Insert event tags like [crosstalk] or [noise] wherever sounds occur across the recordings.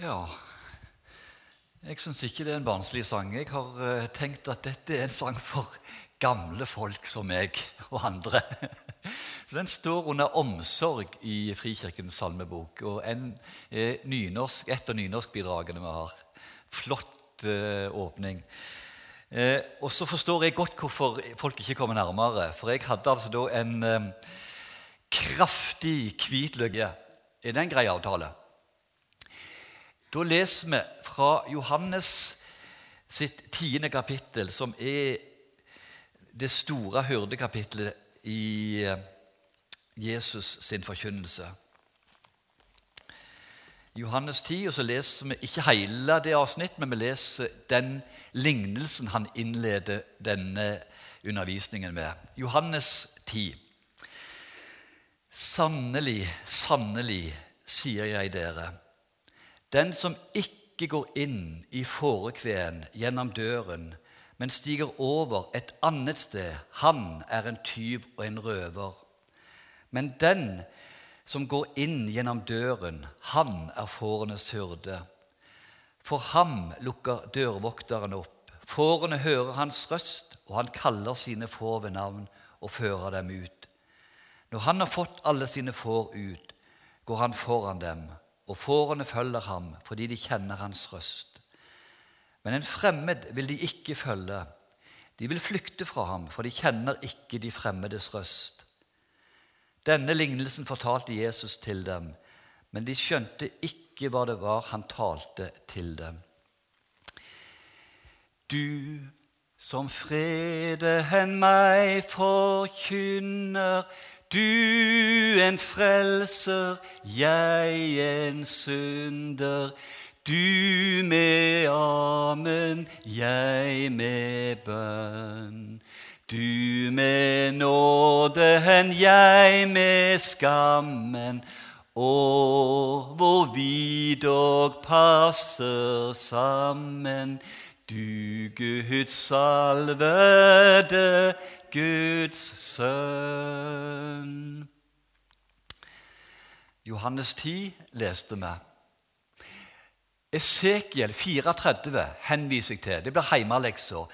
Ja, jeg syns ikke det er en barnslig sang. Jeg har eh, tenkt at dette er en sang for gamle folk som meg og andre. [laughs] Så Den står under omsorg i Frikirkens salmebok. og en er nynorsk, Et av nynorskbidragene vi har. Flott eh, åpning. Eh, og så forstår jeg godt hvorfor folk ikke kommer nærmere. For jeg hadde altså da en eh, kraftig hvitløk. Er det en grei avtale? Da leser vi fra Johannes sitt tiende kapittel, som er det store hyrdekapitlet i eh, Jesus sin forkynnelse. Johannes 10, og så leser vi ikke hele det avsnitt, men vi leser den lignelsen han innleder denne undervisningen med. Johannes 10. Sannelig, sannelig, sier jeg dere. Den som ikke går inn i fårekveen gjennom døren, men stiger over et annet sted, han er en tyv og en røver. Men den som går inn gjennom døren, han er fårenes hyrde. For ham lukker dørvokteren opp. Fårene hører hans røst, og han kaller sine får ved navn og fører dem ut. Når han har fått alle sine får ut, går han foran dem og fårene følger ham fordi de kjenner hans røst. Men en fremmed vil de ikke følge. De vil flykte fra ham, for de kjenner ikke de fremmedes røst. Denne lignelsen fortalte Jesus til dem, men de skjønte ikke hva det var han talte til dem. Du som freden meg forkynner, du en frelser, jeg en synder. Du med amen, jeg med bønn. Du med nåden, jeg med skammen. Å, hvor vi dog passer sammen. Du Guds salvede, Guds sønn. Johannes 10 leste vi. Esekiel 34 henviser jeg til. Det blir heimeleksa.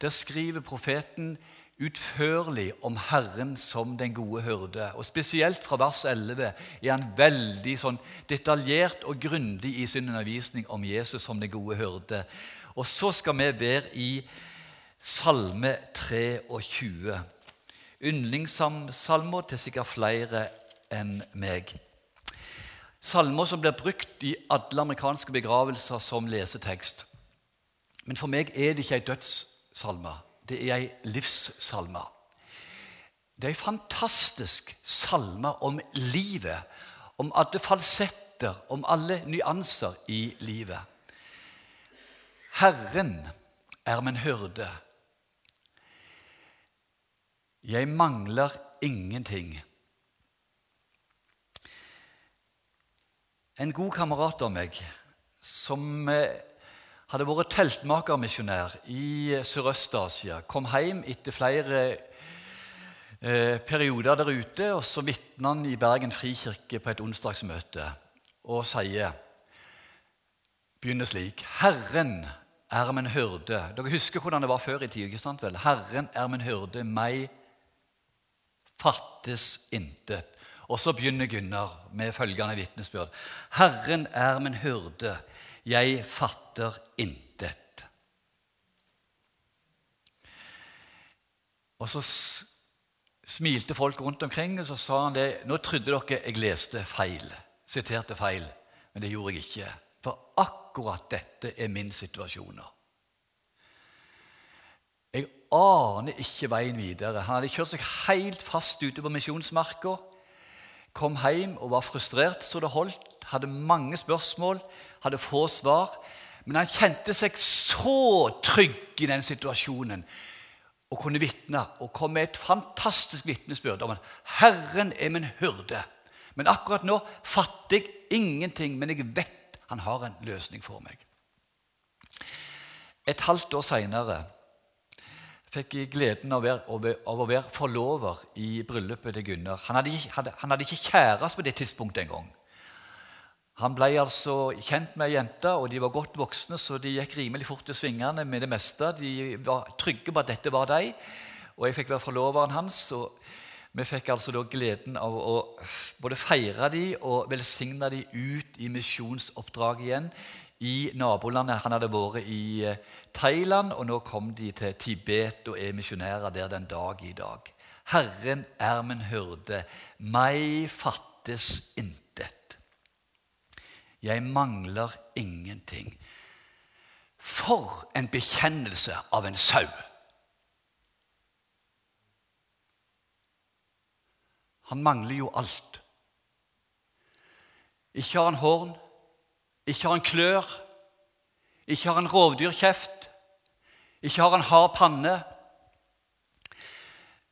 Der skriver profeten utførlig om Herren som den gode hyrde. Og Spesielt fra vers 11 er han veldig sånn detaljert og grundig i sin undervisning om Jesus som den gode hyrde. Og så skal vi være i Salme 23. Yndlingssalmer til sikkert flere enn meg. Salmer som blir brukt i alle amerikanske begravelser som lesetekst. Men for meg er det ikke ei dødssalme. Det er ei livssalme. Det er ei fantastisk salme om livet, om alle falsetter, om alle nyanser i livet. Herren er min hyrde. Jeg mangler ingenting. En god kamerat av meg som eh, hadde vært teltmakermisjonær i Sørøst-Asia, kom hjem etter flere eh, perioder der ute, og så vitner han i Bergen frikirke på et onsdagsmøte og sier begynner slik Herren er min hyrde. Dere husker hvordan det var før i tida. ikke sant vel? Herren er min hyrde, meg fattes intet. Og så begynner Gunnar med følgende vitnesbyrd. Herren er min hyrde, jeg fatter intet. Og så smilte folk rundt omkring, og så sa han det. Nå trodde dere jeg leste feil, siterte feil, men det gjorde jeg ikke. For akkurat dette er min situasjon nå. Aner ikke veien videre. Han hadde kjørt seg helt fast ute på misjonsmarka. Kom hjem og var frustrert så det holdt. Hadde mange spørsmål, hadde få svar. Men han kjente seg så trygg i den situasjonen og kunne vitne og kom med et fantastisk vitnesbyrd om at 'Herren er min hyrde'. Men akkurat nå fatter jeg ingenting, men jeg vet han har en løsning for meg. Et halvt år seinere fikk gleden av å, være, av å være forlover i bryllupet til Gunnar. Han hadde, hadde, han hadde ikke kjæreste på det tidspunktet engang. Han ble altså kjent med ei jente, og de var godt voksne, så de gikk rimelig fort i svingene med det meste. De var trygge på at dette var dem, og jeg fikk være forloveren hans. og Vi fikk altså da gleden av å både feire dem og velsigne dem ut i misjonsoppdrag igjen i nabolandet. Han hadde vært i eh, Thailand, og nå kom de til Tibet og er misjonærer der den dag i dag. Herren er min hyrde, meg fattes intet. Jeg mangler ingenting. For en bekjennelse av en sau! Han mangler jo alt. Ikke har han horn, ikke har han klør, ikke har han rovdyrkjeft, ikke har han hard panne,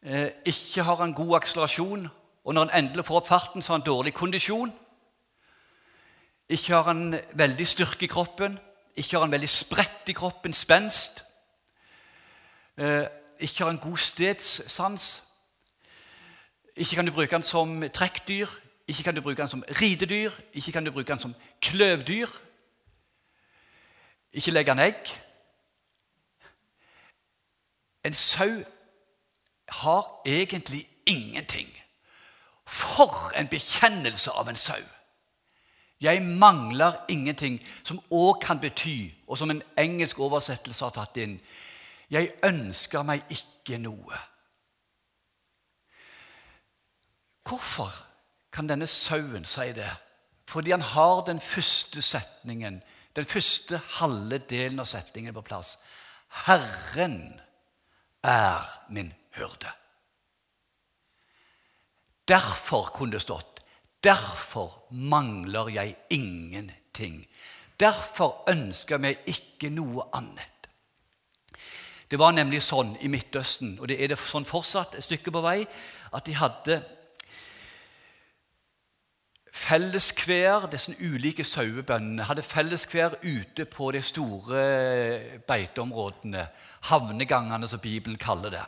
eh, ikke har han god akselerasjon, og når han endelig får opp farten, så har han dårlig kondisjon. Ikke har han veldig styrke i kroppen, ikke har han veldig spredt i kroppen, spenst. Eh, ikke har han god stedssans. Ikke kan du bruke han som trekkdyr, ikke kan du bruke den som ridedyr, ikke kan du bruke den som kløvdyr. Ikke legge den egg. En sau har egentlig ingenting. For en bekjennelse av en sau! Jeg mangler ingenting, som òg kan bety, og som en engelsk oversettelse har tatt inn Jeg ønsker meg ikke noe. Hvorfor kan denne sauen si det? Fordi han har den første setningen, den første halve delen av setningen på plass. Herren er min hyrde. Derfor kunne det stått Derfor mangler jeg ingenting. Derfor ønsker jeg ikke noe annet. Det var nemlig sånn i Midtøsten, og det er det sånn fortsatt et stykke på vei, at de hadde felleskvær, disse ulike sauebøndene hadde felleskvær ute på de store beiteområdene, havnegangene, som Bibelen kaller det.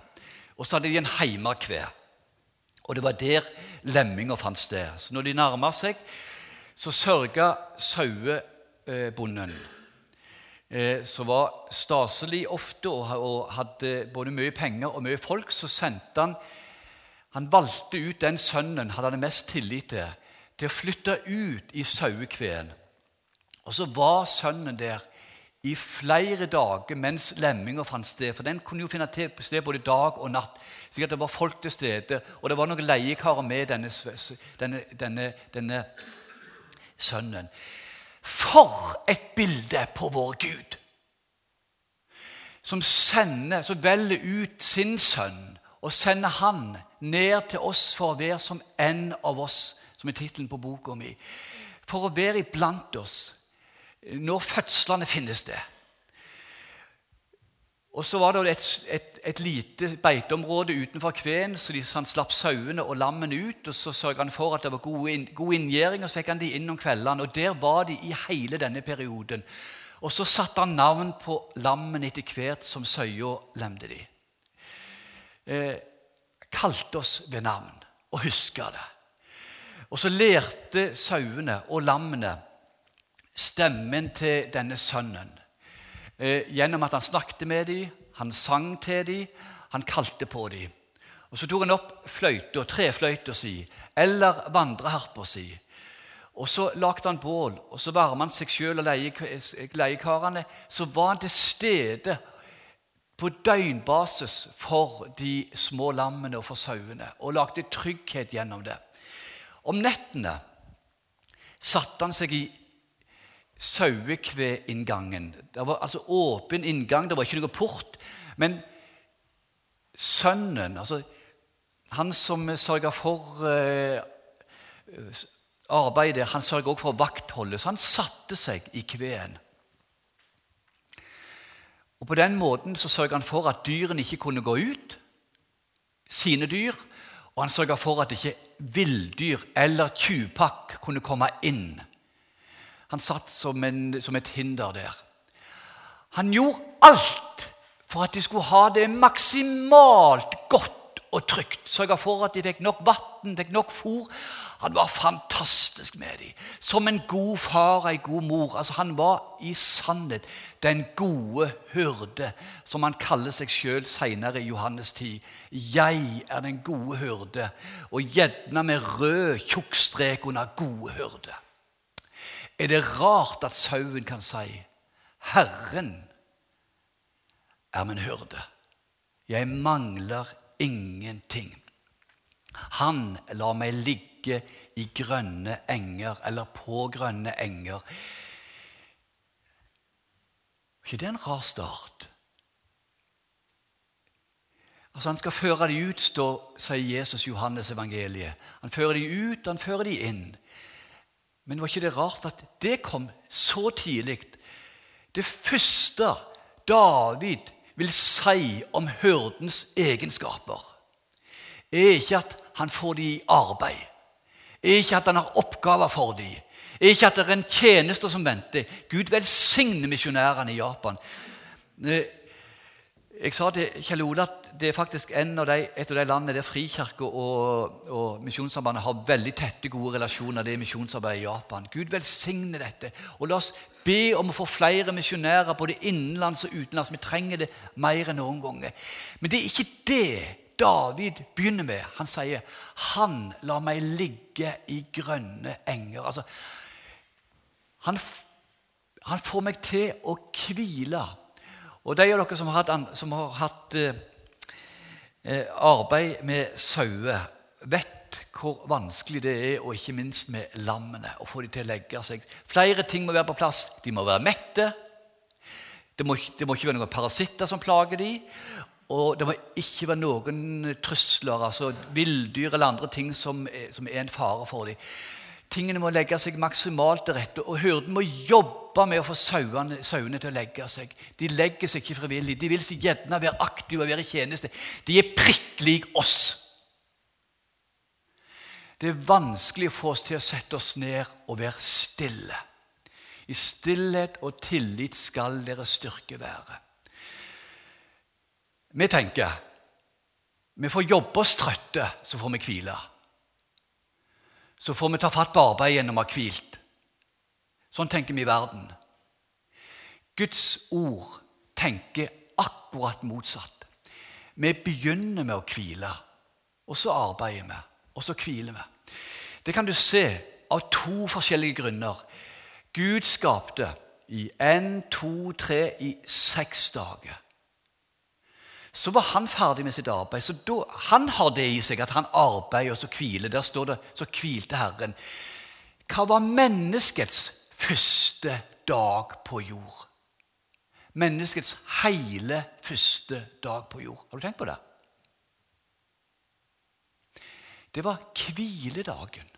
Og så hadde de en heimakvær. Og det var der lemminga fant sted. Så når de nærma seg, så sørga sauebonden, eh, som var staselig ofte og hadde både mye penger og mye folk, så sendte han Han valgte ut den sønnen han hadde mest tillit til, til å flytte ut i sauekveen. Og så var sønnen der i flere dager mens lemminga fant sted. For den kunne jo finne sted både dag og natt. at det var folk til stede, og det var noen leiekarer med denne, denne, denne, denne sønnen. For et bilde på vår Gud! Som sender, som velger ut sin sønn og sender han ned til oss for å være som en av oss, som er tittelen på boka mi. For å være iblant oss når fødslene finnes det. Og så var det et, et, et lite beiteområde utenfor kveen, så de, han slapp sauene og lammene ut. og Så sørget han for at det var god, inn, god inngjering, og så fikk han de inn om kveldene. og Der var de i hele denne perioden. Og så satte han navn på lammene etter hvert som søya lemte de. Eh, kalte oss ved navn og huska det. Og så lærte sauene og lammene stemmen til denne sønnen. Eh, gjennom at han snakket med dem, han sang til dem, han kalte på dem. Og Så tok han opp fløyta, trefløyta si, eller vandreharpa si. Og Så lagde han bål, og så varma han seg sjøl og leiekarene. Så var han til stede på døgnbasis for de små lammene og for sauene og lagde trygghet gjennom det. Om nettene satte han seg i sauekveinngangen. Det var altså åpen inngang, det var ikke noe port. Men sønnen, altså han som sørga for eh, arbeidet, han sørga også for vaktholdet. Så han satte seg i kveen. Og På den måten så sørga han for at dyrene ikke kunne gå ut, sine dyr. Og han sørga for at ikke villdyr eller tjuvpakk kunne komme inn han satt som, en, som et hinder der. Han gjorde alt for at de skulle ha det maksimalt godt og trygt. Sørga for at de fikk nok vann, fikk nok fôr. Han var fantastisk med dem. Som en god far og en god mor. Altså, han var i sannhet den gode hyrde, som han kaller seg sjøl seinere i Johannes 10. Jeg er den gode hyrde, og gjerne med rød tjukk strek under gode hyrde. Er det rart at sauen kan si 'Herren er min hyrde'? Jeg mangler ingenting. Han lar meg ligge i grønne enger, eller på grønne enger. Er ikke det en rar start? Altså Han skal føre de ut, stå, sier Jesus Johannes evangeliet. Han fører de ut, han fører de inn. Men var ikke det rart at det kom så tidlig? Det første David vil si om hyrdens egenskaper, er ikke at han får dem i arbeid, er ikke at han har oppgaver for dem, er ikke at det er en tjeneste som venter. Gud velsigne misjonærene i Japan. Jeg sa til Kjell Ole at det er faktisk av de, et av de landene der Frikirke og, og Misjonssambandet har veldig tette, gode relasjoner. Det er misjonsarbeidet i Japan. Gud velsigne dette. Og la oss be om å få flere misjonærer både innenlands og utenlands. Vi trenger det mer enn noen ganger. Men det er ikke det David begynner med. Han sier 'Han lar meg ligge i grønne enger'. Altså, han, han får meg til å hvile og de av dere som har hatt, som har hatt eh, eh, arbeid med sauer, vet hvor vanskelig det er, og ikke minst med lammene, å få dem til å legge seg. Flere ting må være på plass. De må være mette. Det må, det må ikke være noen parasitter som plager dem. Og det må ikke være noen trusler, altså villdyr eller andre ting som er, som er en fare for dem. Tingene må legge seg maksimalt til rette, og hyrden må jobbe med å få sauene, til å legge seg. De legger seg ikke frivillig. De vil så gjerne være aktive og være i tjeneste. De er prikk lik oss. Det er vanskelig å få oss til å sette oss ned og være stille. I stillhet og tillit skal deres styrke være. Vi tenker vi får jobbe oss trøtte, så får vi hvile så får vi ta fatt på arbeidet gjennom å ha hvilt. Sånn tenker vi i verden. Guds ord tenker akkurat motsatt. Vi begynner med å hvile, og så arbeider vi, og så hviler vi. Det kan du se av to forskjellige grunner. Gud skapte i én, to, tre, i seks dager så var han ferdig med sitt arbeid. Så da, Han har det i seg at han arbeider og så hviler. Der står det 'så hvilte Herren'. Hva var menneskets første dag på jord? Menneskets hele første dag på jord. Har du tenkt på det? Det var hviledagen.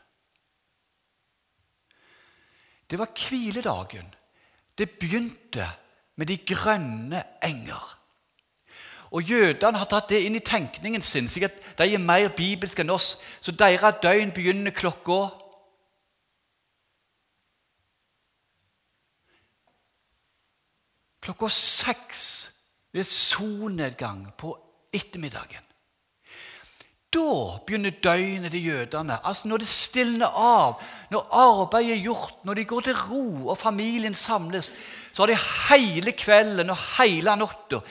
Det var hviledagen. Det begynte med de grønne enger. Og Jødene har tatt det inn i tenkningen sin, sikkert de er mer bibelske enn oss. Så deres døgn begynner klokka Klokka seks ved solnedgang på ettermiddagen. Da begynner døgnet til jødene. Altså Når det stilner av, når arbeidet er gjort, når de går til ro og familien samles, så har de hele kvelden og hele natta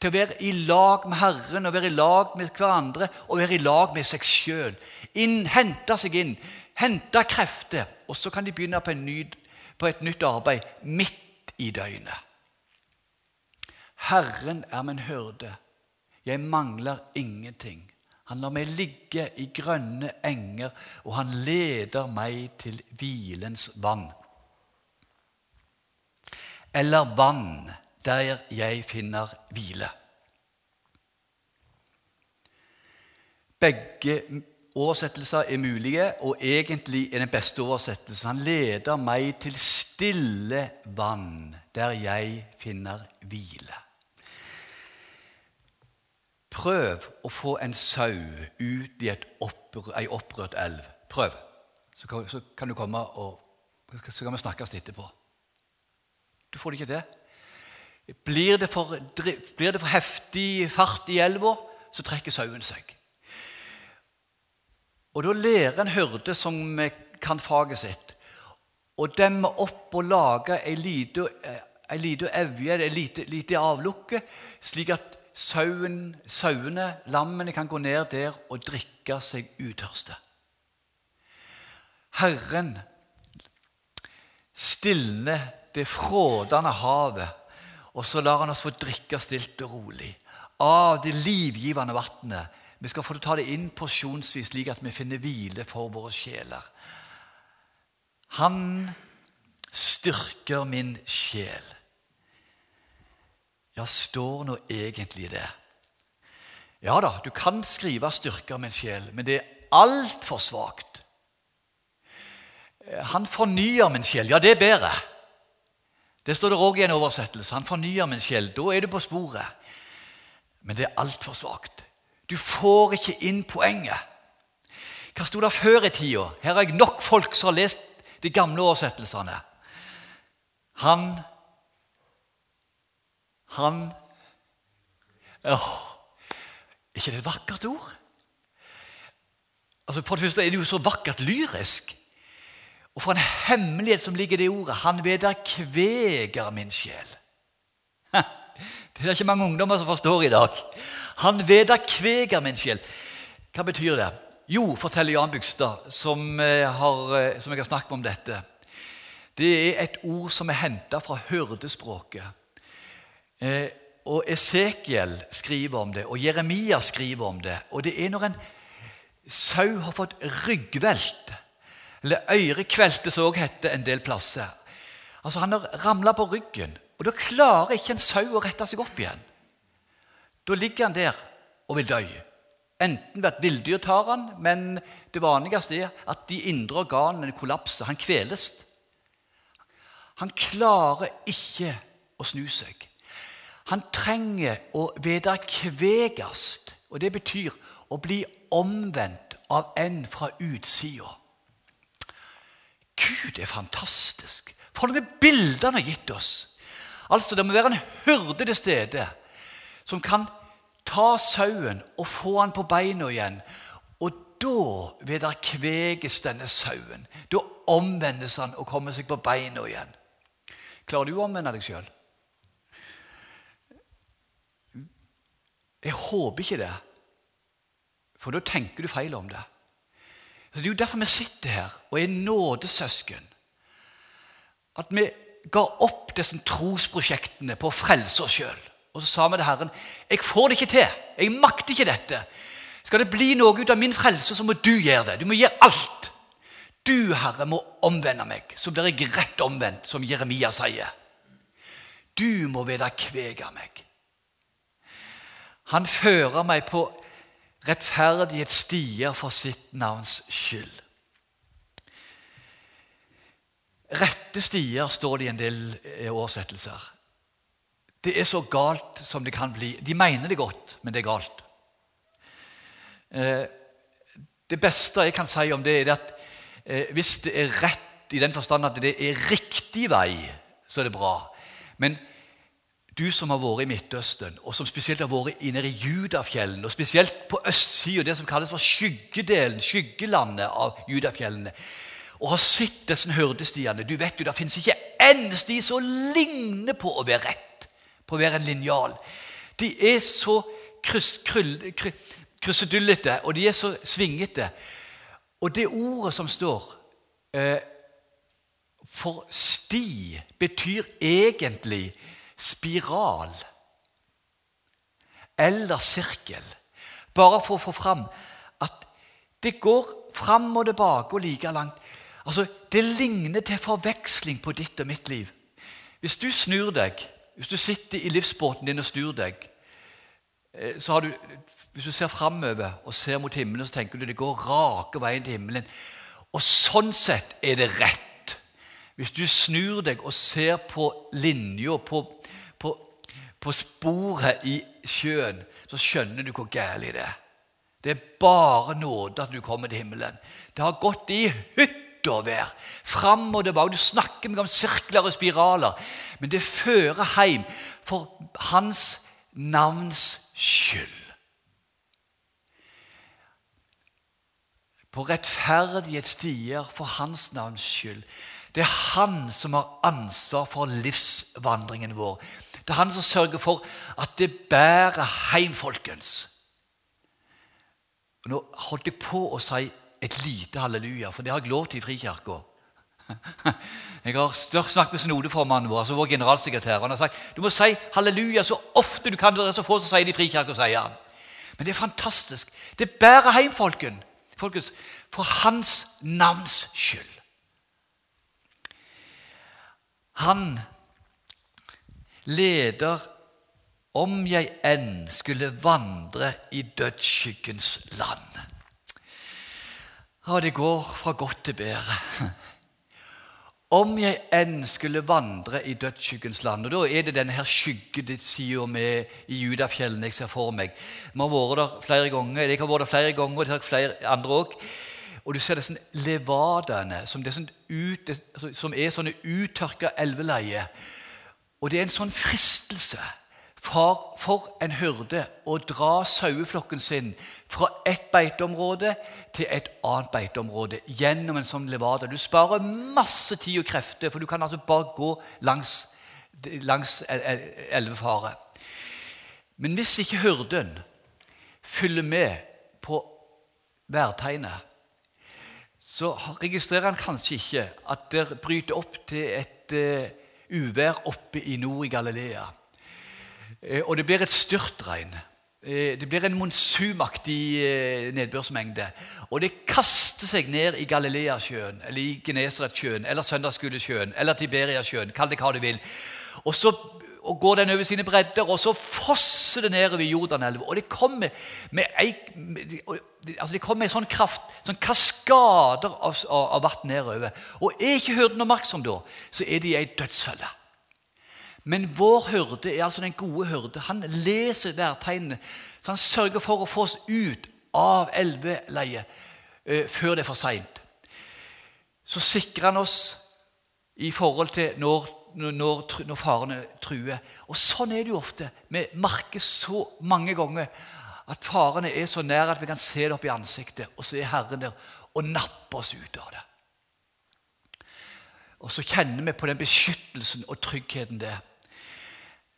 til å være i lag med Herren og være i lag med hverandre og være i lag med seg sjøl. Hente seg inn, hente krefter. Og så kan de begynne på, ny, på et nytt arbeid midt i døgnet. Herren er min hyrde. Jeg mangler ingenting. Han lar meg ligge i grønne enger, og han leder meg til hvilens vann. Eller vann der jeg finner hvile. Begge oversettelser er mulige, og egentlig er den beste oversettelsen Han leder meg til stille vann, der jeg finner hvile. Prøv å få en sau ut i opprør, ei opprørt elv. Prøv. Så kan, så kan, du komme og så kan vi snakkes etterpå. Du får det ikke til. Blir det, for, blir det for heftig fart i elva, så trekker sauen seg. Og da lærer en hyrde som kan faget sitt, å demme opp og lage ei lita evje, et lite, avlukke, slik at sauen, sauene, lammene, kan gå ned der og drikke seg utørste. Herren stilner det frådende havet, og så lar han oss få drikke stilt og rolig av det livgivende vannet. Vi skal få ta det inn porsjonsvis, slik at vi finner hvile for våre sjeler. Han styrker min sjel. Ja, står nå egentlig det? Ja da, du kan skrive 'styrker min sjel', men det er altfor svakt. Han fornyer min sjel. Ja, det er bedre. Det står det òg i en oversettelse. Han fornyer min sjel. Da er du på sporet. Men det er altfor svakt. Du får ikke inn poenget. Hva sto det før i tida? Her har jeg nok folk som har lest de gamle oversettelsene. Han Han Åh, Er ikke det et vakkert ord? Altså, For det første er det jo så vakkert lyrisk. Og for en hemmelighet som ligger i det ordet. Han vederkveger min sjel. Det er ikke mange ungdommer som forstår i dag. Han vederkveger min sjel. Hva betyr det? Jo, forteller Jan Bygstad, som, eh, har, eh, som jeg har snakket med om dette. Det er et ord som er henta fra hyrdespråket. Eh, og Esekiel skriver om det, og Jeremia skriver om det. Og det er når en sau har fått ryggvelt, eller ørekvelte, som òg heter en del plasser. Altså Han har ramla på ryggen, og da klarer ikke en sau å rette seg opp igjen. Da ligger han der og vil dø. Enten ved at villdyr tar han, men det vanligste er at de indre organene kollapser. Han kveles. Han klarer ikke å snu seg. Han trenger å vederkveges, og det betyr å bli omvendt av en fra utsida. Gud er fantastisk. For noen bilder han har gitt oss. Altså, Det må være en hyrde til stede som kan ta sauen og få han på beina igjen. Og da vederkveges denne sauen. Da omvendes han og kommer seg på beina igjen. Klarer du å omvende deg sjøl? Jeg håper ikke det, for da tenker du feil om det. Så Det er jo derfor vi sitter her og er nådesøsken. At vi ga opp disse trosprosjektene på å frelse oss sjøl. Og så sa vi til Herren jeg får det ikke til. Jeg makter ikke dette. Skal det bli noe ut av min frelse, så må du gjøre det. Du må gjøre alt. Du, Herre, må omvende meg, så blir jeg rett omvendt, som Jeremia sier. Du må vederkvege meg. Han fører meg på rettferdighetsstier for sitt navns skyld. Rette stier står det i en del eh, oversettelser. Det er så galt som det kan bli. De mener det godt, men det er galt. Eh, det beste jeg kan si om det, er at eh, hvis det er rett i den forstand at det er riktig vei, så er det bra. Men du som har vært i Midtøsten, og som spesielt har vært inne i Judafjellene, og spesielt på østsida, det som kalles for skyggedelen, skyggelandet av Judafjellene, og har sett disse hurdestiene Du vet jo, Det fins ikke en sti som ligner på å være rett på å være en linjal. De er så krusedullete, og de er så svingete. Og det ordet som står eh, for sti, betyr egentlig spiral eller sirkel. Bare for å få fram at det går fram og tilbake og like langt. Altså, Det ligner til forveksling på ditt og mitt liv. Hvis du snur deg hvis du sitter i livsbåten din og snur deg, eh, så har du, hvis du ser framover og ser mot himmelen, så tenker du det går rake veien til himmelen. Og sånn sett er det rett. Hvis du snur deg og ser på linja, på, på, på sporet i sjøen, så skjønner du hvor galt det er. Det er bare nåde at du kommer til himmelen. Det har gått i hytt og vær, Fram og tilbake. Du snakker meg om sirkler og spiraler. Men det fører hjem for hans navns skyld. på rettferdighetsstier for hans navns skyld. Det er han som har ansvar for livsvandringen vår. Det er han som sørger for at det bærer hjem, folkens. Nå holdt jeg på å si et lite halleluja, for det har jeg lov til i Frikirka. [laughs] Jeg har snakket med synodeformannen vår, altså vår generalsekretær. Han har sagt du må si halleluja så ofte du kan. Det er så få som sier det i Frikirka, sier han. Men det er fantastisk. Det bærer hjem, folken. folkens, for hans navns skyld. Han leder om jeg enn skulle vandre i dødsskyggens land. Ja, det går fra godt til bedre. Om jeg enn skulle vandre i dødsskyggens land Og Da er det denne her skyggesida med i Judafjellene jeg ser for meg. Vi har vært der flere ganger, jeg har vært der flere ganger, og det har flere andre òg. Og du ser disse levadaene som, sånn som er sånne uttørka elveleier. Og det er en sånn fristelse for, for en hyrde å dra saueflokken sin fra et beiteområde til et annet beiteområde gjennom en sånn levada. Du sparer masse tid og krefter, for du kan altså bare gå langs, langs elvefaret. Men hvis ikke hyrden følger med på værtegnet, så registrerer han kanskje ikke at det bryter opp til et uh, uvær oppe i nord i Galilea. Uh, og det blir et styrtregn. Uh, det blir en monsumaktig nedbørsmengde. Og det kaster seg ned i Galileasjøen, eller i Genesaretsjøen, eller Søndagsskolesjøen, eller Tiberiasjøen. Kall det hva du vil. Og så og går den over sine bredder, og så fosser det nedover Jordanelva. Og det kommer med, ei, altså det kommer med sånn kraft, sånn kaskader av, av vann nedover. Og er ikke hyrden oppmerksom da, så er de i ei dødsfelle. Men vår hyrde er altså den gode hyrde. Han leser værtegnene, så han sørger for å få oss ut av elveleiet eh, før det er for seint. Så sikrer han oss i forhold til når når, når farene truer. Og Sånn er det jo ofte. Vi merker så mange ganger at farene er så nær at vi kan se det opp i ansiktet, og så er Herren der og napper oss ut av det. Og så kjenner vi på den beskyttelsen og tryggheten det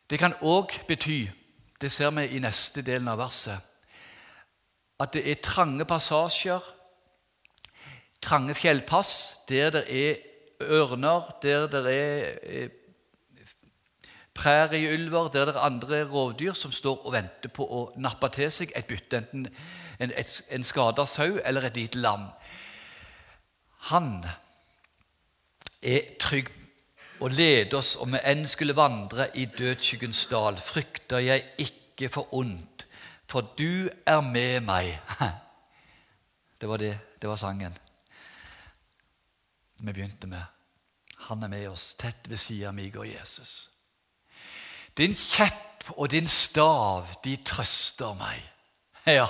Det kan òg bety, det ser vi i neste delen av verset, at det er trange passasjer, trange fjellpass, der det er ørner, der det er eh, prærieulver, der det er andre rovdyr som står og venter på å nappe til seg et bytte, enten en, et, en skada sau eller et lite lam. Han er trygg og leder oss om vi enn skulle vandre i dødsskyggens dal, frykter jeg ikke for ondt, for du er med meg. [laughs] Det var det. Det var sangen vi begynte med. Han er med oss, tett ved siden av går Jesus. Din kjepp og din stav, de trøster meg. [laughs] Ja,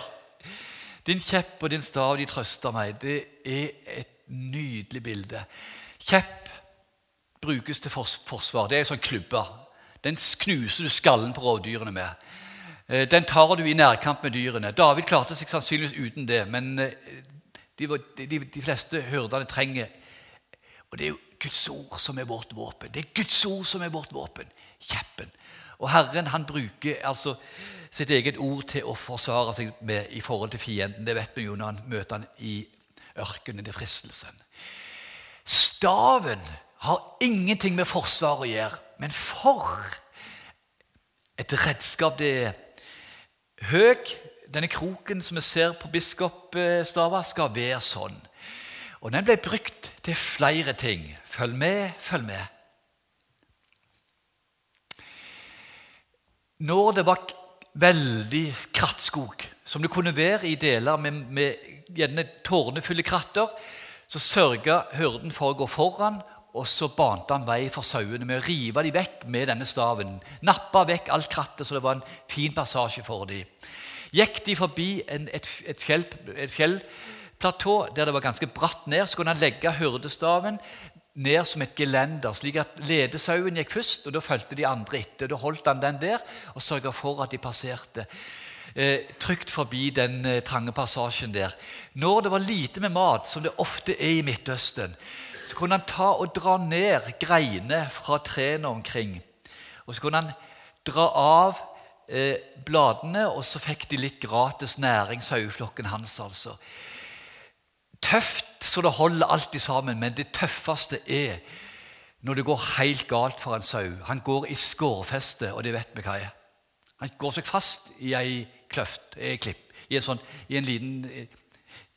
din kjepp og din stav, de trøster meg. Det er et nydelig bilde. Kjepp brukes til forsvar. Det er en sånn klubbe. Den knuser du skallen på rovdyrene med. Eh, den tar du i nærkamp med dyrene. David klarte seg sannsynligvis uten det, men eh, de, de, de fleste hyrdene trenger og det er jo Guds ord som er vårt våpen. Det er Guds ord som er vårt våpen. Kjeppen. Og Herren han bruker altså sitt eget ord til å forsvare seg med i forhold til fienden. Det vet vi jo når han møter han i ørkenen, i fristelsen. Staven har ingenting med forsvar å gjøre, men for et redskap det er. Høg, denne kroken som vi ser på biskopstava, skal være sånn. Og den ble brukt til flere ting. Følg med, følg med. Når det var veldig krattskog, som det kunne være i deler med, med gjerne tårnefulle kratter, så sørga hyrden for å gå foran, og så bante han vei for sauene med å rive dem vekk med denne staven. Nappa vekk alt krattet, så det var en fin passasje for dem. Gikk de forbi en, et, et, fjell, et fjell platå der det var ganske bratt ned, så kunne han legge hyrdestaven ned som et gelender, slik at ledesauen gikk først, og da fulgte de andre etter. Da holdt han den der og sørga for at de passerte. eh, trygt forbi den eh, trange passasjen der. Når det var lite med mat, som det ofte er i Midtøsten, så kunne han ta og dra ned greiner fra trærne omkring. Og så kunne han dra av eh, bladene, og så fikk de litt gratis næring, saueflokken hans. altså. Tøft så det holder alltid sammen, men det tøffeste er når det går helt galt for en sau. Han går i skårfeste, og det vet vi hva er. Han går seg fast i ei kløft, ei klipp, i en, sånn, i en liten eh,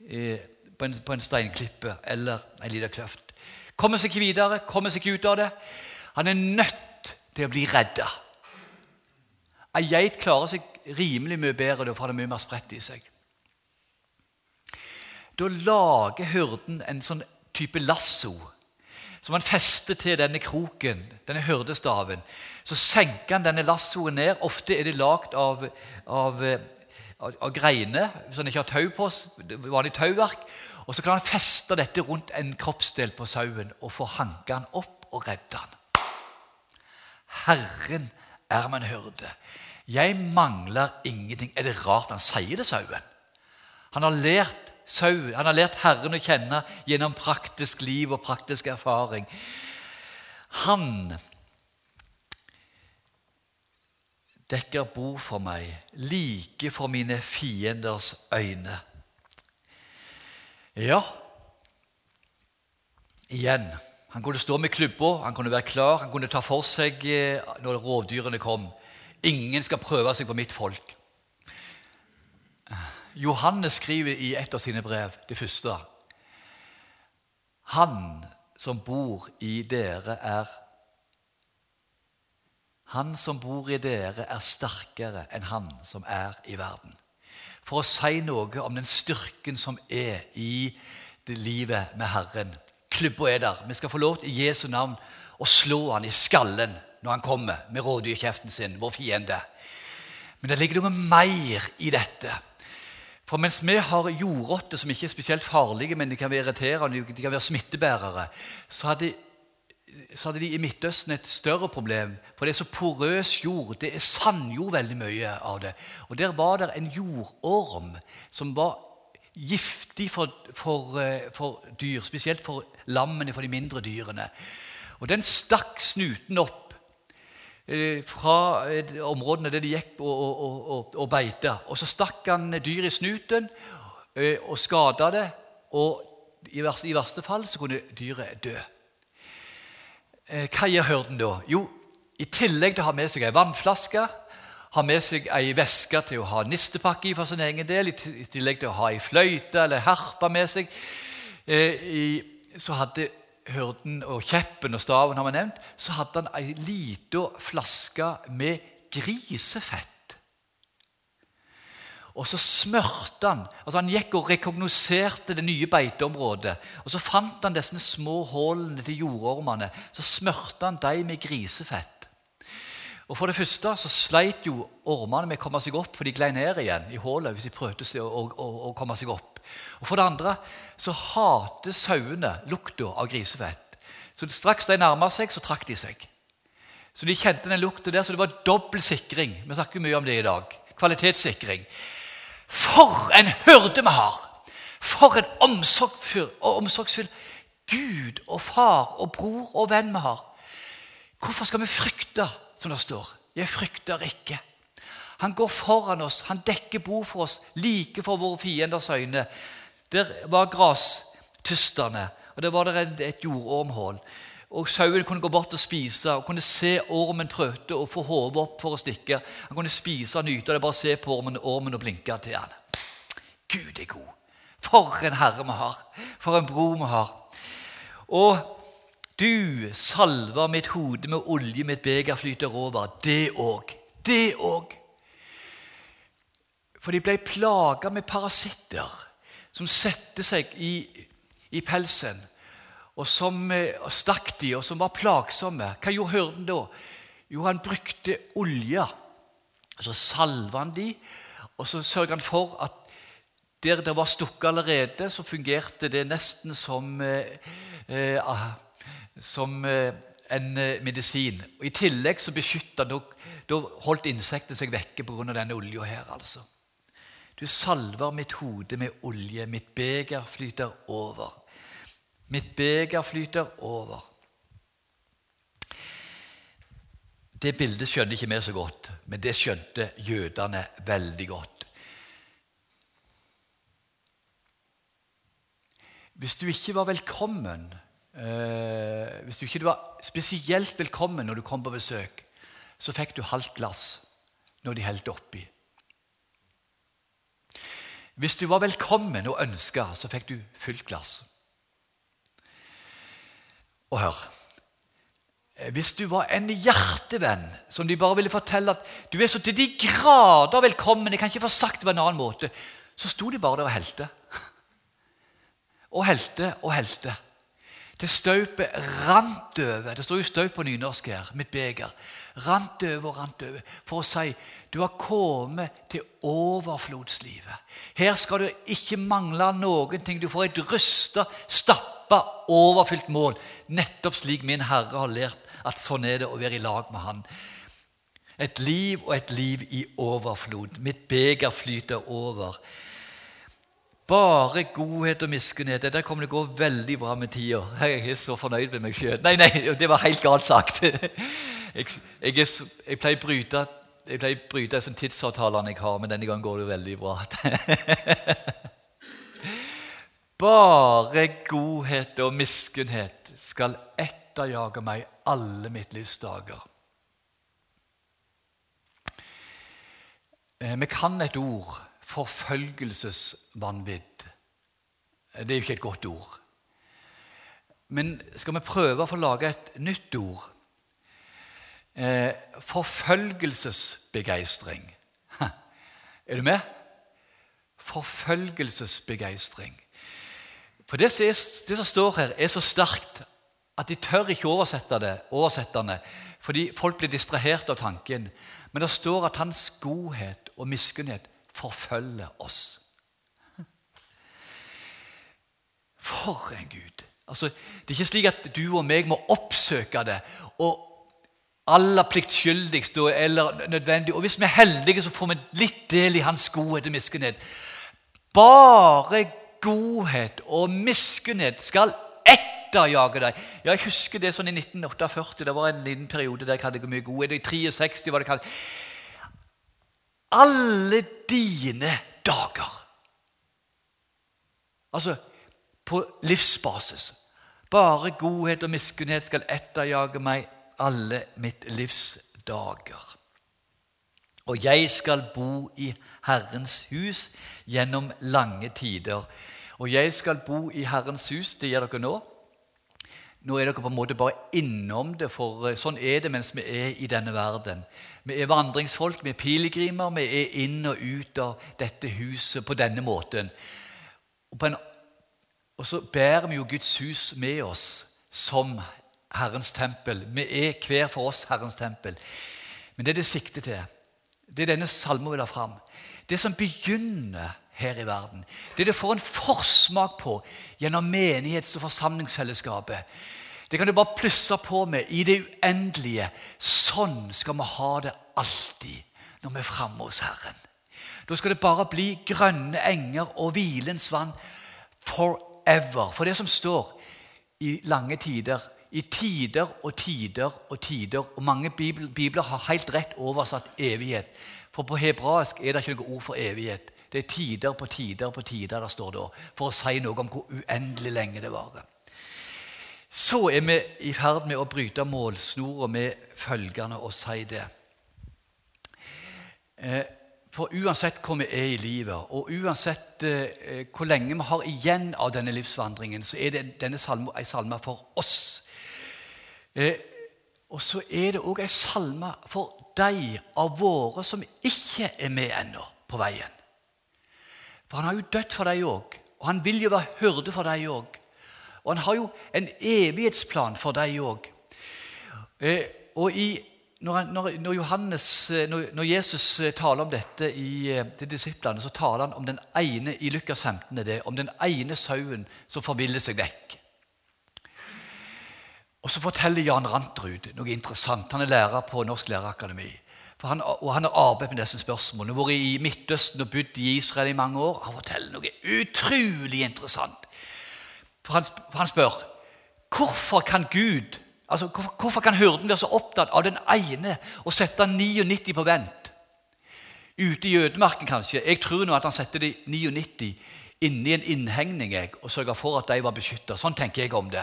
eh på, en, på en steinklippe eller ei lita kløft. Kommer seg ikke videre, kommer seg ikke ut av det. Han er nødt til å bli redda. Ei geit klarer seg rimelig mye bedre, da får det mye mer spredt i seg. Da lager hyrden en sånn type lasso som han fester til denne kroken, denne hyrdestaven. Så senker han denne lassoen ned. Ofte er det lagd av, av, av, av greiner hvis han ikke har tau på, vanlig tauverk. Og så kan han feste dette rundt en kroppsdel på sauen og få hanka han opp og redde han. Herren er min hyrde. Jeg mangler ingenting. Er det rart han sier det, sauen? Han har lært sau. Han har lært Herren å kjenne gjennom praktisk liv og praktisk erfaring. Han dekker bord for meg, like for mine fienders øyne. Ja, igjen Han kunne stå med klubba, han kunne være klar, han kunne ta for seg eh, når rovdyrene kom. Ingen skal prøve seg på mitt folk. Johannes skriver i et av sine brev, det første Han som bor i dere, er Han som bor i dere, er sterkere enn han som er i verden. For å si noe om den styrken som er i det livet med Herren. Klubba er der. Vi skal få lov til i Jesu navn å slå han i skallen når han kommer med rådyrkjeften sin, vår fiende. Men det ligger noe mer i dette. For mens vi har jordrotter som ikke er spesielt farlige, men de kan være irriterende, de kan være smittebærere, så hadde, så hadde de i Midtøsten et større problem. For det er så porøs jord. Det er sandjord veldig mye av det. Og der var det en jordorm som var giftig for, for, eh, for dyr, spesielt for lammene, for de mindre dyrene. Og den stakk snuten opp fra eh, områdene der de gikk og, og, og, og beita. Og så stakk han dyr i snuten eh, og skada det. Og i verste, i verste fall så kunne dyret dø. Hva gjør hørden da? Jo, i tillegg til å ha med seg ei vannflaske, ha med seg ei veske til å ha nistepakke i for sin egen del, i tillegg til å ha ei fløyte eller harpe med seg, så hadde hyrden og kjeppen og staven har vi nevnt, så hadde han ei lita flaske med grisefett. Og så smørte han altså Han gikk og rekognoserte det nye beiteområdet. Og Så fant han disse små hullene til jordormene. Så smørte han dem med grisefett. Og For det første så sleit jo ormene med å komme seg opp, for de glei ned igjen i hullet hvis de prøvde å, å, å komme seg opp. Og For det andre så hater sauene lukta av grisefett. Så Straks de nærma seg, så trakk de seg. Så De kjente den lukta der, så det var dobbel sikring. Vi snakker mye om det i dag. Kvalitetssikring. For en hyrde vi har! For en omsorgsfull, omsorgsfull Gud og far og bror og venn vi har. Hvorfor skal vi frykte, som det står? Jeg frykter ikke. Han går foran oss, han dekker bord for oss, like for våre fienders øyne. Der var grastysterne, og der var det et, jordormhull. Og Sauen kunne gå bort og spise og kunne se ormen prøvde å få hodet opp for å stikke. Han kunne spise og nyte det, bare se på ormen, ormen og blinke til han. Gud er god. For en herre vi har. For en bror vi har. Og du salver mitt hode med olje, mitt beger flyter over. Det òg. Det òg. For de ble plaga med parasitter som satte seg i, i pelsen, og som og stakk de, og som var plagsomme. Hva gjorde hyrden da? Jo, han brukte olje. Så salva han de, og så sørga han for at der det var stukket allerede, så fungerte det nesten som, eh, eh, ah, som eh, en eh, medisin. Og I tillegg så beskytta Da holdt insektet seg vekke pga. denne olja her. altså. Du salver mitt hode med olje. Mitt beger flyter over. Mitt beger flyter over. Det bildet skjønner ikke vi så godt, men det skjønte jødene veldig godt. Hvis du ikke var velkommen, eh, hvis du ikke var spesielt velkommen når du kom på besøk, så fikk du halvt glass når de helte oppi. Hvis du var velkommen og ønska, så fikk du fullt glass. Og hør Hvis du var en hjertevenn som de bare ville fortelle at du er så til de grader velkommen, jeg kan ikke få sagt det på en annen måte, så sto de bare der og helte. [laughs] Og helte og helte. Det staupet rant over. Det står jo staup på nynorsk her. Mitt beger. Rant over og rant over. For å si du har kommet til overflodslivet. Her skal du ikke mangle noen ting. Du får et rysta, stappa, overfylt mål. Nettopp slik min Herre har lært at sånn er det å være i lag med Han. Et liv og et liv i overflod. Mitt beger flyter over. Bare godhet og miskunnhet. Der kommer det gå veldig bra med tida. Jeg er så fornøyd med meg sjøl. Nei, nei, det var helt galt sagt. Jeg, jeg, jeg pleier å bryte jeg pleier å bryte disse tidsavtalene jeg har, men denne gangen går det veldig bra. Bare godhet og miskunnhet skal etterjage meg alle mitt livs dager. Eh, vi kan et ord forfølgelsesvanvidd. Det er jo ikke et godt ord. Men skal vi prøve å få lage et nytt ord? Eh, forfølgelsesbegeistring. Er du med? Forfølgelsesbegeistring. For det som, er, det som, står her, er så sterkt at de tør ikke oversette det, oversetterne, fordi folk blir distrahert av tanken. Men det står at hans godhet og miskunnhet forfølger oss. For en Gud! Altså, det er ikke slik at du og meg må oppsøke det og aller pliktskyldigst eller nødvendig. Og hvis vi er heldige, så får vi litt del i hans godhet og miskunnhet. Bare godhet og miskunnhet skal etterjage deg. Jeg husker det sånn i 1948. Det var en liten periode der jeg hadde mye godhet. I 63 var det kalt alle dine dager. Altså på livsbasis. Bare godhet og miskunnhet skal etterjage meg alle mitt livs dager. Og jeg skal bo i Herrens hus gjennom lange tider. Og jeg skal bo i Herrens hus, det gjør dere nå. Nå er dere på en måte bare innom det, for eh, sånn er det mens vi er i denne verden. Vi er vandringsfolk, vi er pilegrimer, vi er inn og ut av dette huset på denne måten. Og, en, og så bærer vi jo Guds hus med oss som Herrens tempel. Vi er hver for oss Herrens tempel. Men det er det sikter til, det er denne salmen vil ha fram. Det som begynner her i verden. Det du får en forsmak på gjennom menighets- og forsamlingsfellesskapet. Det kan du bare plusse på med i det uendelige. Sånn skal vi ha det alltid når vi er framme hos Herren. Da skal det bare bli grønne enger og hvilens vann forever. For det som står i lange tider, i tider og tider og tider Og mange bibler har helt rett oversatt evighet. For på hebraisk er det ikke noe ord for evighet. Det er tider på tider på tider det står da, for å si noe om hvor uendelig lenge det varer. Så er vi i ferd med å bryte målsnora med følgende og si det. Eh, for uansett hvor vi er i livet, og uansett eh, hvor lenge vi har igjen av denne livsvandringen, så er det denne salme en salme for oss. Eh, og så er det òg en salme for de av våre som ikke er med ennå på veien. For han har jo dødd for deg òg, og han vil jo være hyrde for deg òg. Og han har jo en evighetsplan for deg òg. Eh, og i, når, når, Johannes, eh, når, Jesus eh, taler om dette i, til disiplene, så taler han om den ene i Lukas 15, det, om den ene sauen som forviller seg vekk. Og Så forteller Jan Rantrud noe interessant. Han er lærer på Norsk Lærerakademi. Han, og han har arbeidet med disse spørsmålene. Vært i Midtøsten og bodd i Israel i mange år. Han forteller noe utrolig interessant. For han, han spør hvorfor kan Gud, altså hvorfor, hvorfor kan hyrden være så opptatt av den ene og sette 99 på vent? Ute i ødemarken, kanskje. Jeg tror nå at han setter de 99 inni en innhegning jeg, og sørger for at de var beskytta. Sånn tenker jeg om det.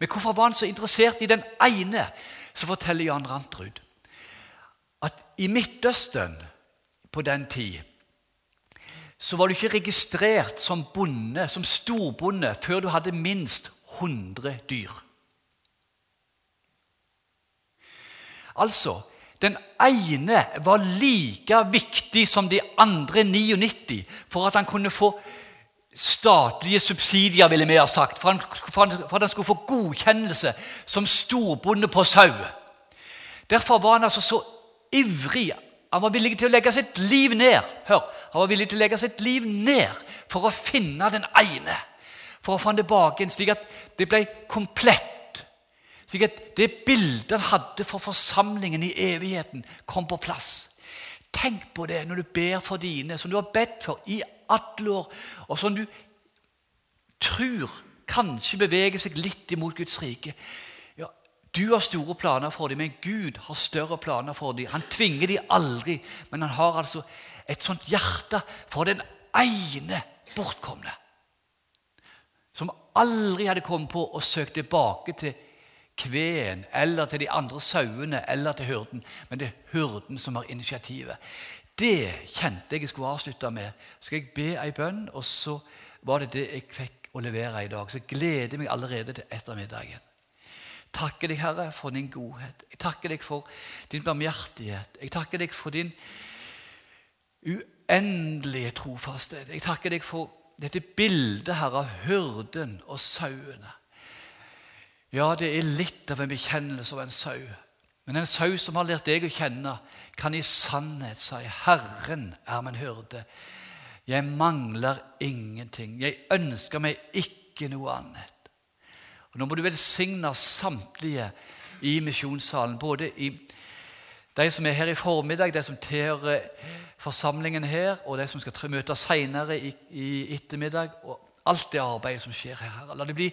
Men hvorfor var han så interessert i den ene? Så forteller Jan Rantrud at i Midtøsten på den tid så var du ikke registrert som bonde, som storbonde før du hadde minst 100 dyr. Altså den ene var like viktig som de andre 99 for at han kunne få statlige subsidier, ville vi ha sagt, for, for at han skulle få godkjennelse som storbonde på sau. Derfor var han altså så ivrig. Han var villig til å legge sitt liv ned hør, han var villig til å legge sitt liv ned for å finne den ene. For å få han tilbake igjen, slik at det ble komplett. Slik at det bildet han hadde for forsamlingen i evigheten, kom på plass. Tenk på det når du ber for dine, som du har bedt for i alle år, og som du tror kanskje beveger seg litt imot Guds rike. Du har store planer for dem, men Gud har større planer for dem. Han tvinger dem aldri, men han har altså et sånt hjerte for den ene bortkomne. Som aldri hadde kommet på å søke tilbake til kveen eller til de andre sauene eller til hyrden, men det er hyrden som har initiativet. Det kjente jeg jeg skulle avslutte med. Så skal jeg be ei bønn, og så var det det jeg fikk å levere i dag. Så jeg gleder meg allerede til ettermiddagen. Takker deg, Herre, for din godhet. Jeg takker deg for din barmhjertighet. Jeg takker deg for din uendelige trofasthet. Jeg takker deg for dette bildet her av hyrden og sauene. Ja, det er litt av en bekjennelse av en sau. Men en sau som har lært deg å kjenne, kan i sannhet si 'Herren er min hyrde'. Jeg mangler ingenting. Jeg ønsker meg ikke noe annet. Nå må du velsigne samtlige i misjonssalen, både i de som er her i formiddag, de som tilhører forsamlingen her, og de som skal møte senere i, i ettermiddag, og alt det arbeidet som skjer her. La det bli